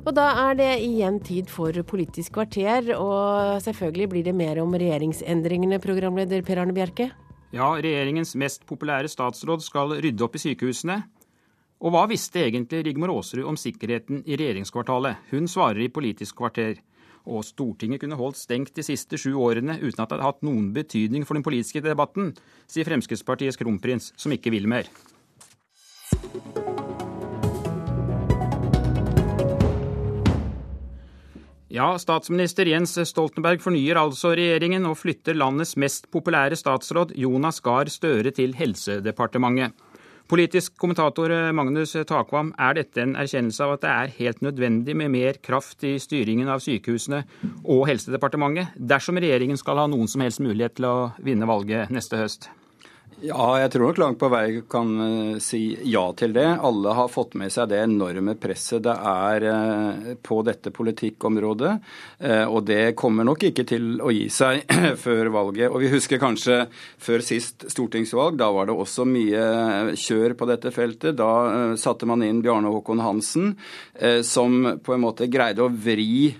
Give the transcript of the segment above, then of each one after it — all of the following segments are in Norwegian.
Og da er det igjen tid for Politisk kvarter, og selvfølgelig blir det mer om regjeringsendringene, programleder Per Arne Bjerke? Ja, regjeringens mest populære statsråd skal rydde opp i sykehusene. Og hva visste egentlig Rigmor Aasrud om sikkerheten i regjeringskvartalet? Hun svarer i Politisk kvarter. Og Stortinget kunne holdt stengt de siste sju årene uten at det hadde hatt noen betydning for den politiske debatten, sier Fremskrittspartiets kronprins, som ikke vil mer. Ja, statsminister Jens Stoltenberg fornyer altså regjeringen og flytter landets mest populære statsråd Jonas Gahr Støre til Helsedepartementet. Politisk kommentator Magnus Takvam, er dette en erkjennelse av at det er helt nødvendig med mer kraft i styringen av sykehusene og Helsedepartementet dersom regjeringen skal ha noen som helst mulighet til å vinne valget neste høst? Ja, jeg tror nok langt på vei kan uh, si ja til det. Alle har fått med seg det enorme presset det er uh, på dette politikkområdet. Uh, og det kommer nok ikke til å gi seg før valget. Og vi husker kanskje før sist stortingsvalg, da var det også mye kjør på dette feltet. Da satte man inn Bjarne Håkon Hansen, som på en måte greide å vri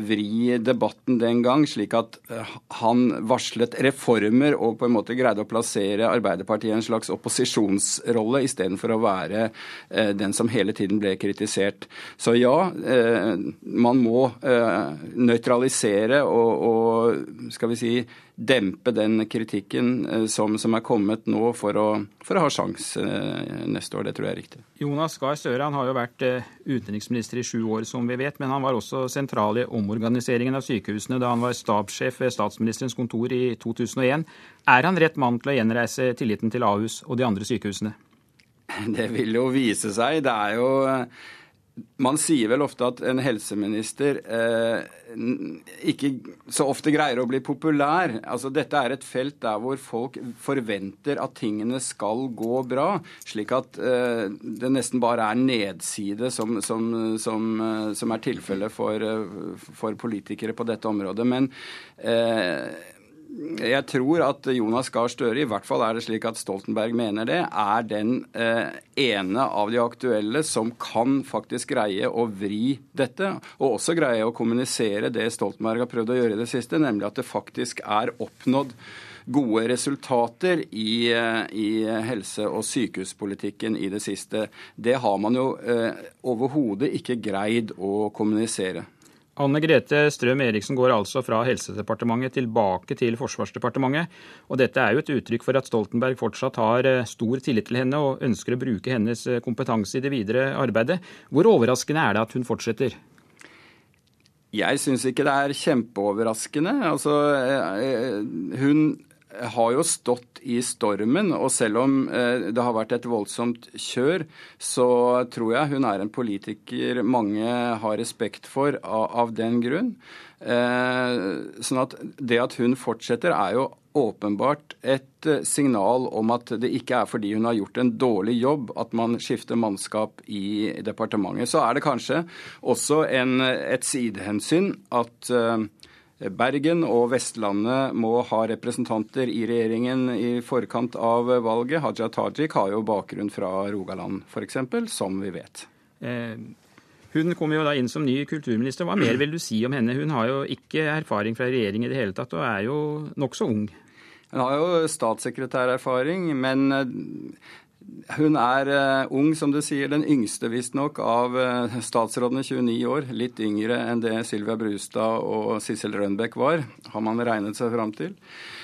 vri debatten den gang, slik at eh, han varslet reformer og på en måte greide å plassere Arbeiderpartiet i en slags opposisjonsrolle istedenfor å være eh, den som hele tiden ble kritisert. Så ja, eh, man må nøytralisere og, og skal vi si, dempe den kritikken som, som er kommet nå for å, for å ha sjanse eh, neste år. Det tror jeg er riktig. Jonas Gahr Støre har jo vært utenriksminister i sju år, som vi vet, men han var også sentral i omorganiseringen av sykehusene da han var stabssjef ved statsministerens kontor i 2001. Er han rett mann til å gjenreise tilliten til Ahus og de andre sykehusene? Det vil jo vise seg. Det er jo man sier vel ofte at en helseminister eh, ikke så ofte greier å bli populær. Altså, dette er et felt der hvor folk forventer at tingene skal gå bra, slik at eh, det nesten bare er nedside som, som, som, eh, som er tilfellet for, eh, for, politikere på dette området. Men eh, jeg tror at Jonas Gahr Støre, i hvert fall er det slik at Stoltenberg mener det, er den eh, ene av de aktuelle som kan faktisk greie å vri dette, og også greie å kommunisere det Stoltenberg har prøvd å gjøre i det siste, nemlig at det faktisk er oppnådd gode resultater i, eh, i helse- og sykehuspolitikken i det siste. Det har man jo eh, overhodet ikke greid å kommunisere. Anne Grete Strøm Eriksen går altså fra Helsedepartementet tilbake til Forsvarsdepartementet. Og dette er jo et uttrykk for at Stoltenberg fortsatt har eh, stor tillit til henne og ønsker å bruke hennes eh, kompetanse i det videre arbeidet. Hvor overraskende er det at hun fortsetter? Jeg syns ikke det er kjempeoverraskende. Altså, eh, hun har jo stått i stormen, og selv om eh, det har vært et voldsomt kjør, så tror jeg hun er en politiker mange har respekt for av, den grunn. Eh, sånn at det at hun fortsetter, er jo åpenbart et eh, signal om at det ikke er fordi hun har gjort en dårlig jobb at man skifter mannskap i departementet. Så er det kanskje også en, et sidehensyn at Bergen og Vestlandet må ha representanter i regjeringen i forkant av valget. Haja Tajik har jo bakgrunn fra Rogaland f.eks., som vi vet. Eh, hun kommer jo da inn som ny kulturminister. Hva mer vil du si om henne? Hun har jo ikke erfaring fra regjering i det hele tatt, og er jo nokså ung. Hun har jo statssekretærerfaring, men hun er uh, ung, som du sier. Den yngste, visstnok, av uh, statsrådene, 29 år. Litt yngre enn det Sylvia Brustad og Sissel Rønbeck var, har man regnet seg fram til.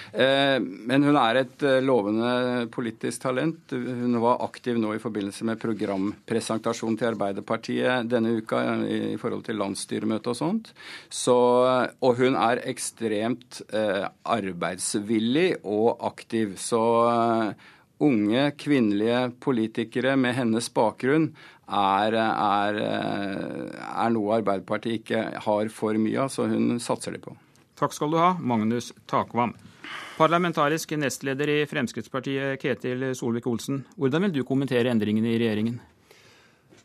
Uh, men hun er et lovende politisk talent. Hun var aktiv nå i forbindelse med programpresentasjon til Arbeiderpartiet denne uka i, i forhold til landsstyremøte og sånt. Så, og hun er ekstremt arbeidsvillig og aktiv. Så unge kvinnelige politikere med hennes bakgrunn er, er, er noe Arbeiderpartiet ikke har for mye av, så hun satser de på. Takk skal du ha, Magnus Takvam. Parlamentarisk nestleder i Fremskrittspartiet, Ketil Solvik-Olsen. Hvordan vil du kommentere endringene i regjeringen?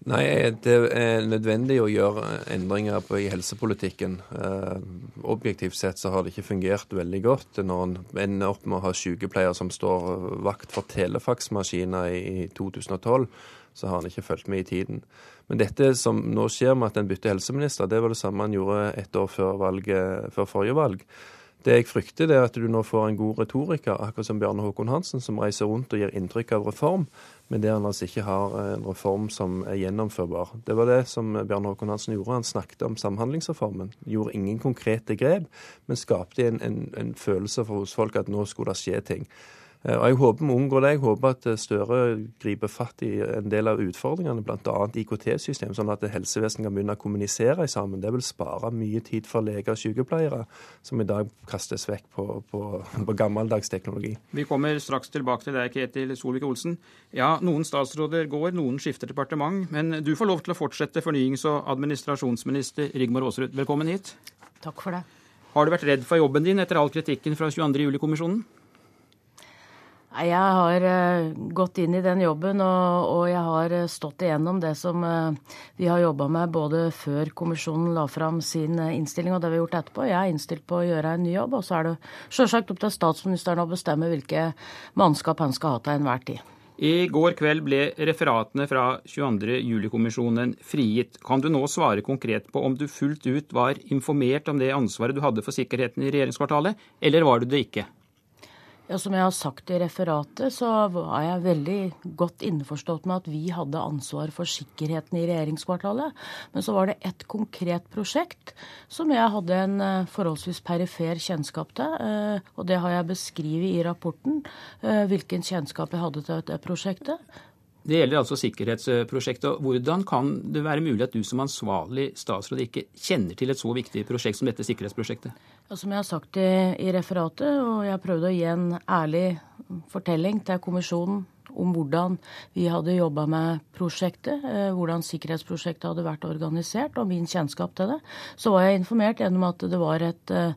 Nei, det er nødvendig å gjøre endringer på, i helsepolitikken. Eh, objektivt sett så har det ikke fungert veldig godt når en ender opp med å ha sykepleiere som står vakt for telefaksmaskiner i 2012. så har han ikke fulgt med i tiden. Men dette som nå skjer med at en bytter helseminister, det var det samme han gjorde et år før, valget, før forrige valg. Det jeg frykter, det er at du nå får en god retoriker, akkurat som Bjarne Håkon Hansen, som reiser rundt og gir inntrykk av reform, men der han altså ikke har en reform som er gjennomførbar. Det var det som Bjarne Håkon Hansen gjorde. Han snakket om Samhandlingsreformen. Gjorde ingen konkrete grep, men skapte en, en, en følelse for hos folk at nå skulle det skje ting. Eh, og Jeg håper vi unngår det. Jeg håper at eh, Støre griper fatt i en del av utfordringene, bl.a. IKT-system, sånn at helsevesenet kan begynne å kommunisere sammen. Det vil spare mye tid for leger og sykepleiere, som i dag kastes vekk på, på, på gammeldags teknologi. Vi kommer straks tilbake til deg, Ketil Solvik-Olsen. Ja, noen statsråder går, noen skifter departement. Men du får lov til å fortsette fornyings- og administrasjonsminister Rigmor Aasrud. Velkommen hit. Takk for det. Har du vært redd for jobben din etter all kritikken fra 22. Jeg har uh, gått inn i den jobben, og, jeg har eh, stått igjennom det som uh, vi har jobba med både før kommisjonen la fram sin innstilling og det vi har gjort etterpå. Jeg er innstilt på å gjøre en ny jobb, og så er det sjølsagt opp til statsministeren å bestemme hvilke mannskap han skal ha til enhver tid. I går kveld ble referatene fra 22. juli-kommisjonen frigitt. Kan du nå svare konkret på om du fullt ut var informert om det ansvaret du hadde for sikkerheten i regjeringskvartalet, eller var du det ikke? Ja, Som jeg har sagt i referatet, så er jeg veldig godt innforstått med at vi hadde ansvar for sikkerheten i regjeringskvartalet. Men så var det ett konkret prosjekt som jeg hadde en eh, forholdsvis perifer kjennskap til. Eh, og det har jeg beskrevet i rapporten, eh, hvilken kjennskap jeg hadde til det prosjektet. Det gjelder altså sikkerhetsprosjektet. Hvordan kan det være mulig at du som ansvarlig statsråd ikke kjenner til et så viktig prosjekt som dette sikkerhetsprosjektet? Som jeg har sagt i, i referatet, og jeg prøvde å gi en ærlig fortelling til kommisjonen om hvordan vi hadde jobba med prosjektet, eh, hvordan sikkerhetsprosjektet hadde vært organisert, og min kjennskap til det, så var jeg informert gjennom at det var et eh,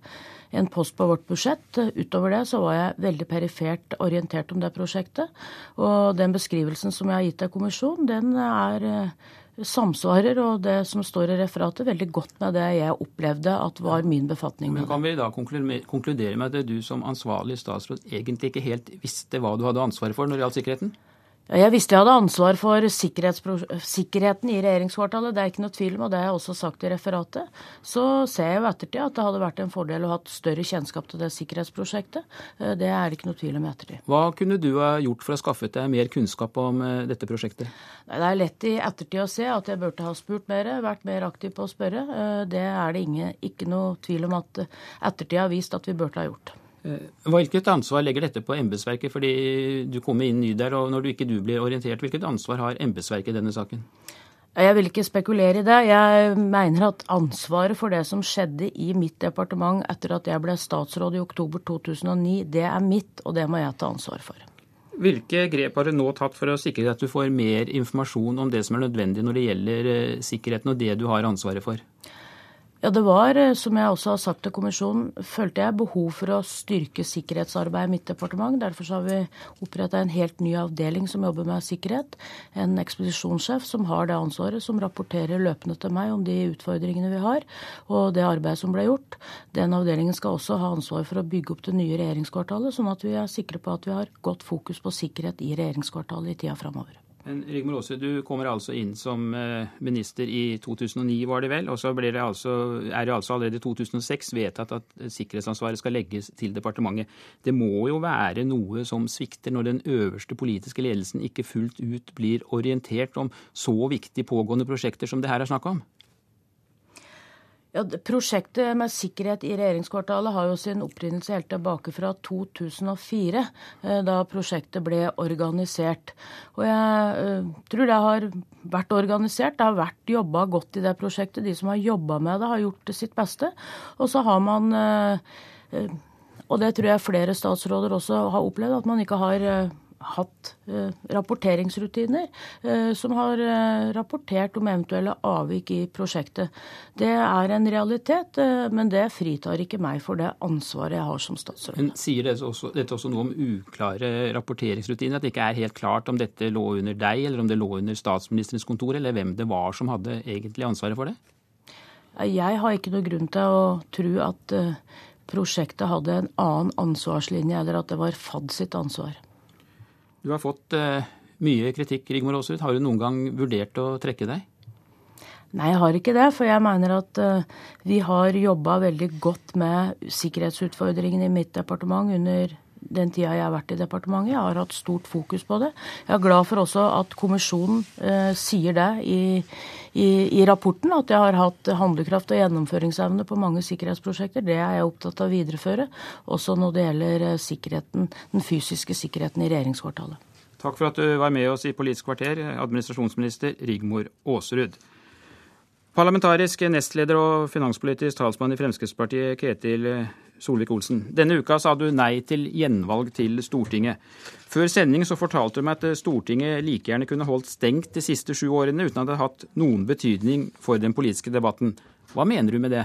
en post på vårt budsjett. Utover det så var jeg veldig perifert orientert om det prosjektet. Og den beskrivelsen som jeg har gitt av kommisjonen, den er eh, samsvarer, og det som står i referatet, veldig godt med det jeg opplevde at var min befatning. Men Kan vi da konkludere med at du som ansvarlig statsråd egentlig ikke helt visste hva du hadde ansvaret for når det gjaldt sikkerheten? Jeg visste jeg hadde ansvar for sikkerheten i regjeringskvartalet, det er ikke noe tvil om, og det har jeg også sagt i referatet. Så ser jeg jo ettertid at det hadde vært en fordel å ha hatt større kjennskap til det sikkerhetsprosjektet. Eh, det er det ikke noe tvil om i ettertid. Hva kunne du ha gjort for å skaffe deg mer kunnskap om eh, dette prosjektet? Det er lett i ettertid å se at jeg burde ha spurt mer, vært mer aktiv på å spørre. Eh, det er det ingen, ikke noe tvil om at ettertid har vist at vi burde ha gjort. Eh, hvilket ansvar legger dette på embetsverket, fordi du kommer inn ny der, og når du ikke du blir orientert, hvilket ansvar har embetsverket i denne saken? Jeg vil ikke spekulere i det. Jeg mener at ansvaret for det som skjedde i mitt departement etter at jeg ble statsråd i oktober 2009, det er mitt, og det må jeg ta ansvar for. Hvilke grep har du nå tatt for å sikre at du får mer informasjon om det som er nødvendig når det gjelder eh, sikkerheten og det du har ansvaret for? Ja, det var, eh, som jeg også har sagt til kommisjonen, følte jeg behov for å styrke sikkerhetsarbeidet i mitt departement. Derfor har vi oppretta en helt ny avdeling som jobber med sikkerhet. En ekspedisjonssjef som har det ansvaret, som rapporterer løpende til meg om de utfordringene vi har, og det arbeidet som ble gjort. Den avdelingen skal også ha ansvar for å bygge opp det nye regjeringskvartalet, sånn at vi er sikre på at vi har godt fokus på sikkerhet i regjeringskvartalet i tida framover. Rigmor Aase, du kommer altså inn som eh, minister i 2009, var det vel. Og så det altså, er det altså allerede i 2006 vedtatt at sikkerhetsansvaret skal legges til departementet. Det må jo være noe som svikter når den øverste politiske ledelsen ikke fullt ut blir orientert om så viktige pågående prosjekter som det her er snakk om? Ja, prosjektet med sikkerhet i regjeringskvartalet har jo sin opprinnelse helt tilbake fra 2004, eh, da prosjektet ble organisert. Og jeg eh, tror det har vært organisert, det har vært jobba godt i det prosjektet. De som har jobba med det, har gjort sitt beste. Og så har man eh, og det tror jeg flere statsråder også har opplevd, at man ikke har hatt eh, rapporteringsrutiner eh, som har eh, rapportert om eventuelle avvik i prosjektet. Det er en realitet, men det fritar ikke meg for det ansvaret jeg har som statsråd. Men Sier dette også, dette også noe om uklare rapporteringsrutiner? At det ikke er helt klart om dette lå under deg, eller om det lå under statsministerens kontor, eller hvem det var som hadde egentlig ansvaret for det? Jeg har ikke noe grunn til å tro at prosjektet hadde en annen ansvarslinje, eller at det var FAD sitt ansvar. Du har fått uh, mye kritikk, Rigmor Aasrud. Har du noen gang vurdert å trekke deg? Nei, jeg har ikke det. For jeg mener at uh, vi har jobba veldig godt med sikkerhetsutfordringene i mitt departement under den tida jeg har vært i departementet. Jeg har hatt stort fokus på det. Jeg er glad for også at kommisjonen eh, sier det i, i, i, rapporten, at jeg har hatt handlekraft og gjennomføringsevne på mange sikkerhetsprosjekter. Det er jeg opptatt av å videreføre, også når det gjelder eh, sikkerheten, den fysiske sikkerheten i regjeringskvartalet. Takk for at du var med oss i Politisk kvarter, administrasjonsminister Rigmor Aasrud. Parlamentarisk nestleder og finanspolitisk talsmann i Fremskrittspartiet, Ketil Solvik-Olsen. Denne uka sa du nei til gjenvalg til Stortinget. Før sending så fortalte du meg at Stortinget like gjerne kunne holdt stengt de siste sju årene uten at det hadde hatt noen betydning for den politiske debatten. Hva mener du med det?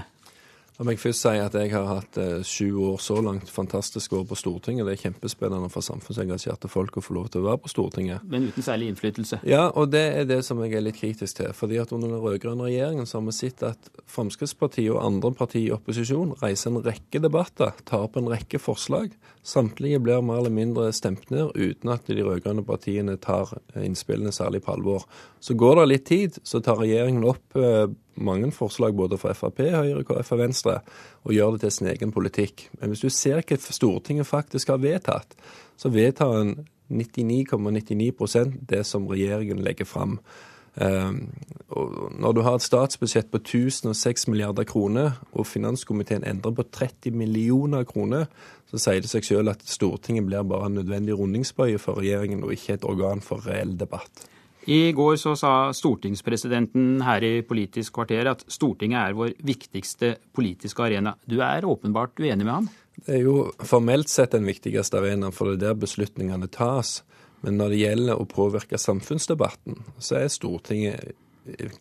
La meg først si at jeg har hatt eh, sju år så langt fantastisk år på Stortinget. Det er kjempespennende for samfunnsengasjerte folk å få lov til å være på Stortinget. Men uten særlig innflytelse? Ja, og det er det som jeg er litt kritisk til. fordi at under den rød-grønne regjeringen så har vi sett at Fremskrittspartiet og andre partier i opposisjon reiser en rekke debatter, tar opp en rekke forslag. Samtlige blir mer eller mindre stemt ned uten at de rød-grønne partiene tar innspillene særlig på alvor. Så går det litt tid, så tar regjeringen opp eh, mange forslag både fra Frp, Høyre, KrF og Venstre, og gjør det til sin egen politikk. Men hvis du ser hva Stortinget faktisk har vedtatt, så vedtar en 99,99 ,99 det som regjeringen legger fram. Um, når du har et statsbudsjett på 1006 milliarder kroner, og finanskomiteen endrer på 30 millioner kroner, så sier det seg selv at Stortinget blir bare en nødvendig rundingsbøye for regjeringen, og ikke et organ for reell debatt. I går så sa stortingspresidenten her i Politisk kvarter at Stortinget er vår viktigste politiske arena. Du er åpenbart uenig med ham? Det er jo formelt sett den viktigste arenaen, for det er der beslutningene tas. Men når det gjelder å påvirke samfunnsdebatten, så er Stortinget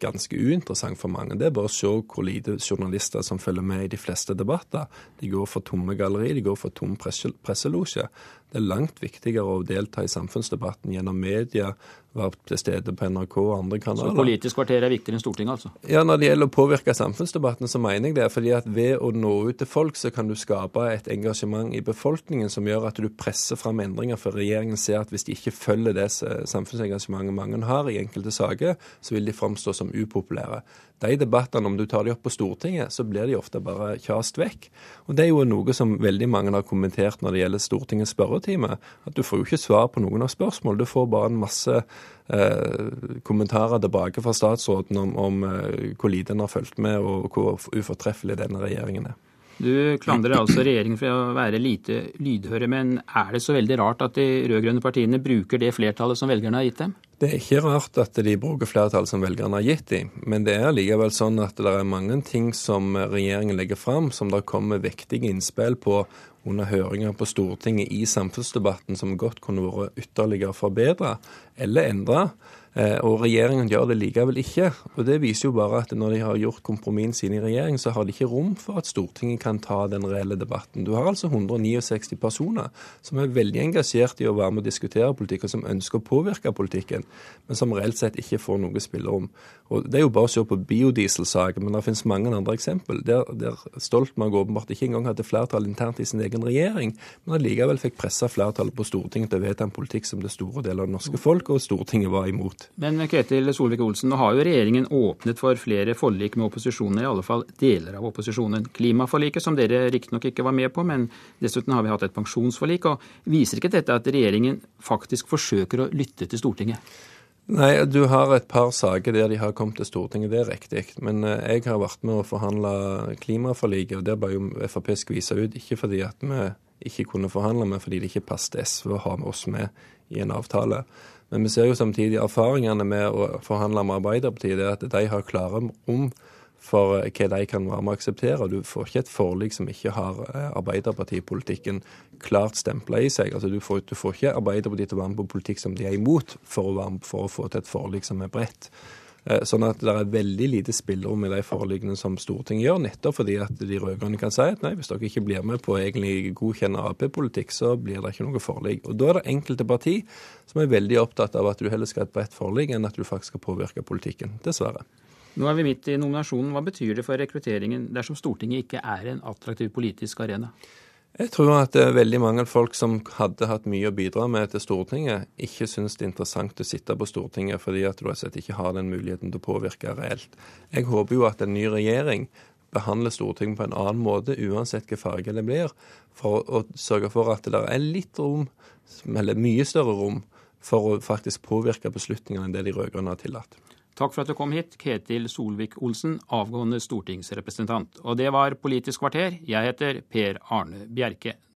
ganske uinteressant for mange. Det er bare å se hvor lite journalister som følger med i de fleste debatter. De går for tomme galleri, de går for tom presselosje. Det er langt viktigere å delta i samfunnsdebatten gjennom media, være til stede på NRK og andre kanaler. Så Politisk kvarter er viktigere enn Stortinget, altså? Ja, når det gjelder å påvirke samfunnsdebatten, så mener jeg det. fordi at ved å nå ut til folk, så kan du skape et engasjement i befolkningen som gjør at du presser fram endringer. For regjeringen ser at hvis de ikke følger det samfunnsengasjementet mange har i enkelte saker, så vil de framstå som upopulære. De debattene, om du tar de opp på Stortinget, så blir de ofte bare kjast vekk. Og Det er jo noe som veldig mange har kommentert når det gjelder Stortingets spørretime. At du får jo ikke svar på noen av spørsmål. Du får bare en masse kommentarer tilbake fra statsråden om, om eh, hvor lite en har fulgt med, og hvor ufortreffelig denne regjeringen er. Du klandrer altså regjeringen for å være lite lydhøre, men er det så veldig rart at de rød-grønne partiene bruker det flertallet som velgerne har gitt dem? Det er ikke rart at de bruker flertall som velgerne har gitt dem, men det er likevel sånn at det er mange ting som regjeringen legger fram, som det kommer vektige innspill på under høringer på Stortinget i samfunnsdebatten, som godt kunne vært ytterligere forbedra eller endra. Eh, og regjeringen gjør det likevel ikke. Og Det viser jo bare at når de har gjort kompromissene sine i regjering, så har de ikke rom for at Stortinget kan ta den reelle debatten. Du har altså 169 personer som er veldig engasjert i å være med og diskutere politikk, og som ønsker å påvirke politikken, men som reelt sett ikke får noe spillerom. Og Det er jo bare å se på biodieselsaken, men det finnes mange andre eksempel der, der Stoltenberg åpenbart ikke engang hadde flertall internt i sin egen regjering, men allikevel fikk pressa flertallet på Stortinget til å vedta en politikk som det store deler av det norske folk og Stortinget var imot. Men Ketil Solvik-Olsen, nå har jo regjeringen åpnet for flere forlik med opposisjonen, i alle fall deler av opposisjonen. Klimaforliket, som dere riktignok ikke var med på, men dessuten har vi hatt et pensjonsforlik. og Viser ikke dette at regjeringen faktisk forsøker å lytte til Stortinget? Nei, du har et par saker der de har kommet til Stortinget, det er riktig. Men eh, jeg har vært med å forhandle klimaforliket, og der ble jo Frp skvisa ut. Ikke fordi at vi ikke kunne forhandle, men fordi det ikke passet SV å ha med oss med i en avtale. Men vi ser jo samtidig erfaringene med å forhandle med Arbeiderpartiet, det er at de har klare rom for eh, hva de kan være med å akseptere. Du får ikke et forlik som ikke har eh, Arbeiderpartipolitikken klart stempla i seg. Altså, du, får, du får ikke Arbeiderpartiet til å være med på politikk som de er imot, for å, med, for å få til et forlik som er bredt. Eh, sånn at det er veldig lite spillerom i de forliggene som Stortinget gjør, nettopp fordi at de rød-grønne kan si at nei, hvis dere ikke blir med på egentlig godkjenne Ap-politikk, så blir det ikke noe forlik. Og Da er det enkelte parti som er veldig opptatt av at du heller skal ha et bredt forlik enn at du faktisk skal påvirke politikken. Dessverre. Nå er vi midt i nominasjonen. Hva betyr det for rekrutteringen dersom Stortinget ikke er en attraktiv politisk arena? Jeg tror at veldig mange folk som hadde hatt mye å bidra med til Stortinget, ikke syns det er interessant å sitte på Stortinget fordi at du altså ikke har den muligheten til å påvirke reelt. Jeg håper jo at en ny regjering behandler Stortinget på en annen måte, uansett hvilken farge det blir, for å sørge for at det er litt rom, eller mye større rom, for å faktisk påvirke beslutningene enn det de rød-grønne har tillatt. Takk for at du kom hit, Ketil Solvik-Olsen, avgående stortingsrepresentant. Og det var Politisk kvarter. Jeg heter Per Arne Bjerke.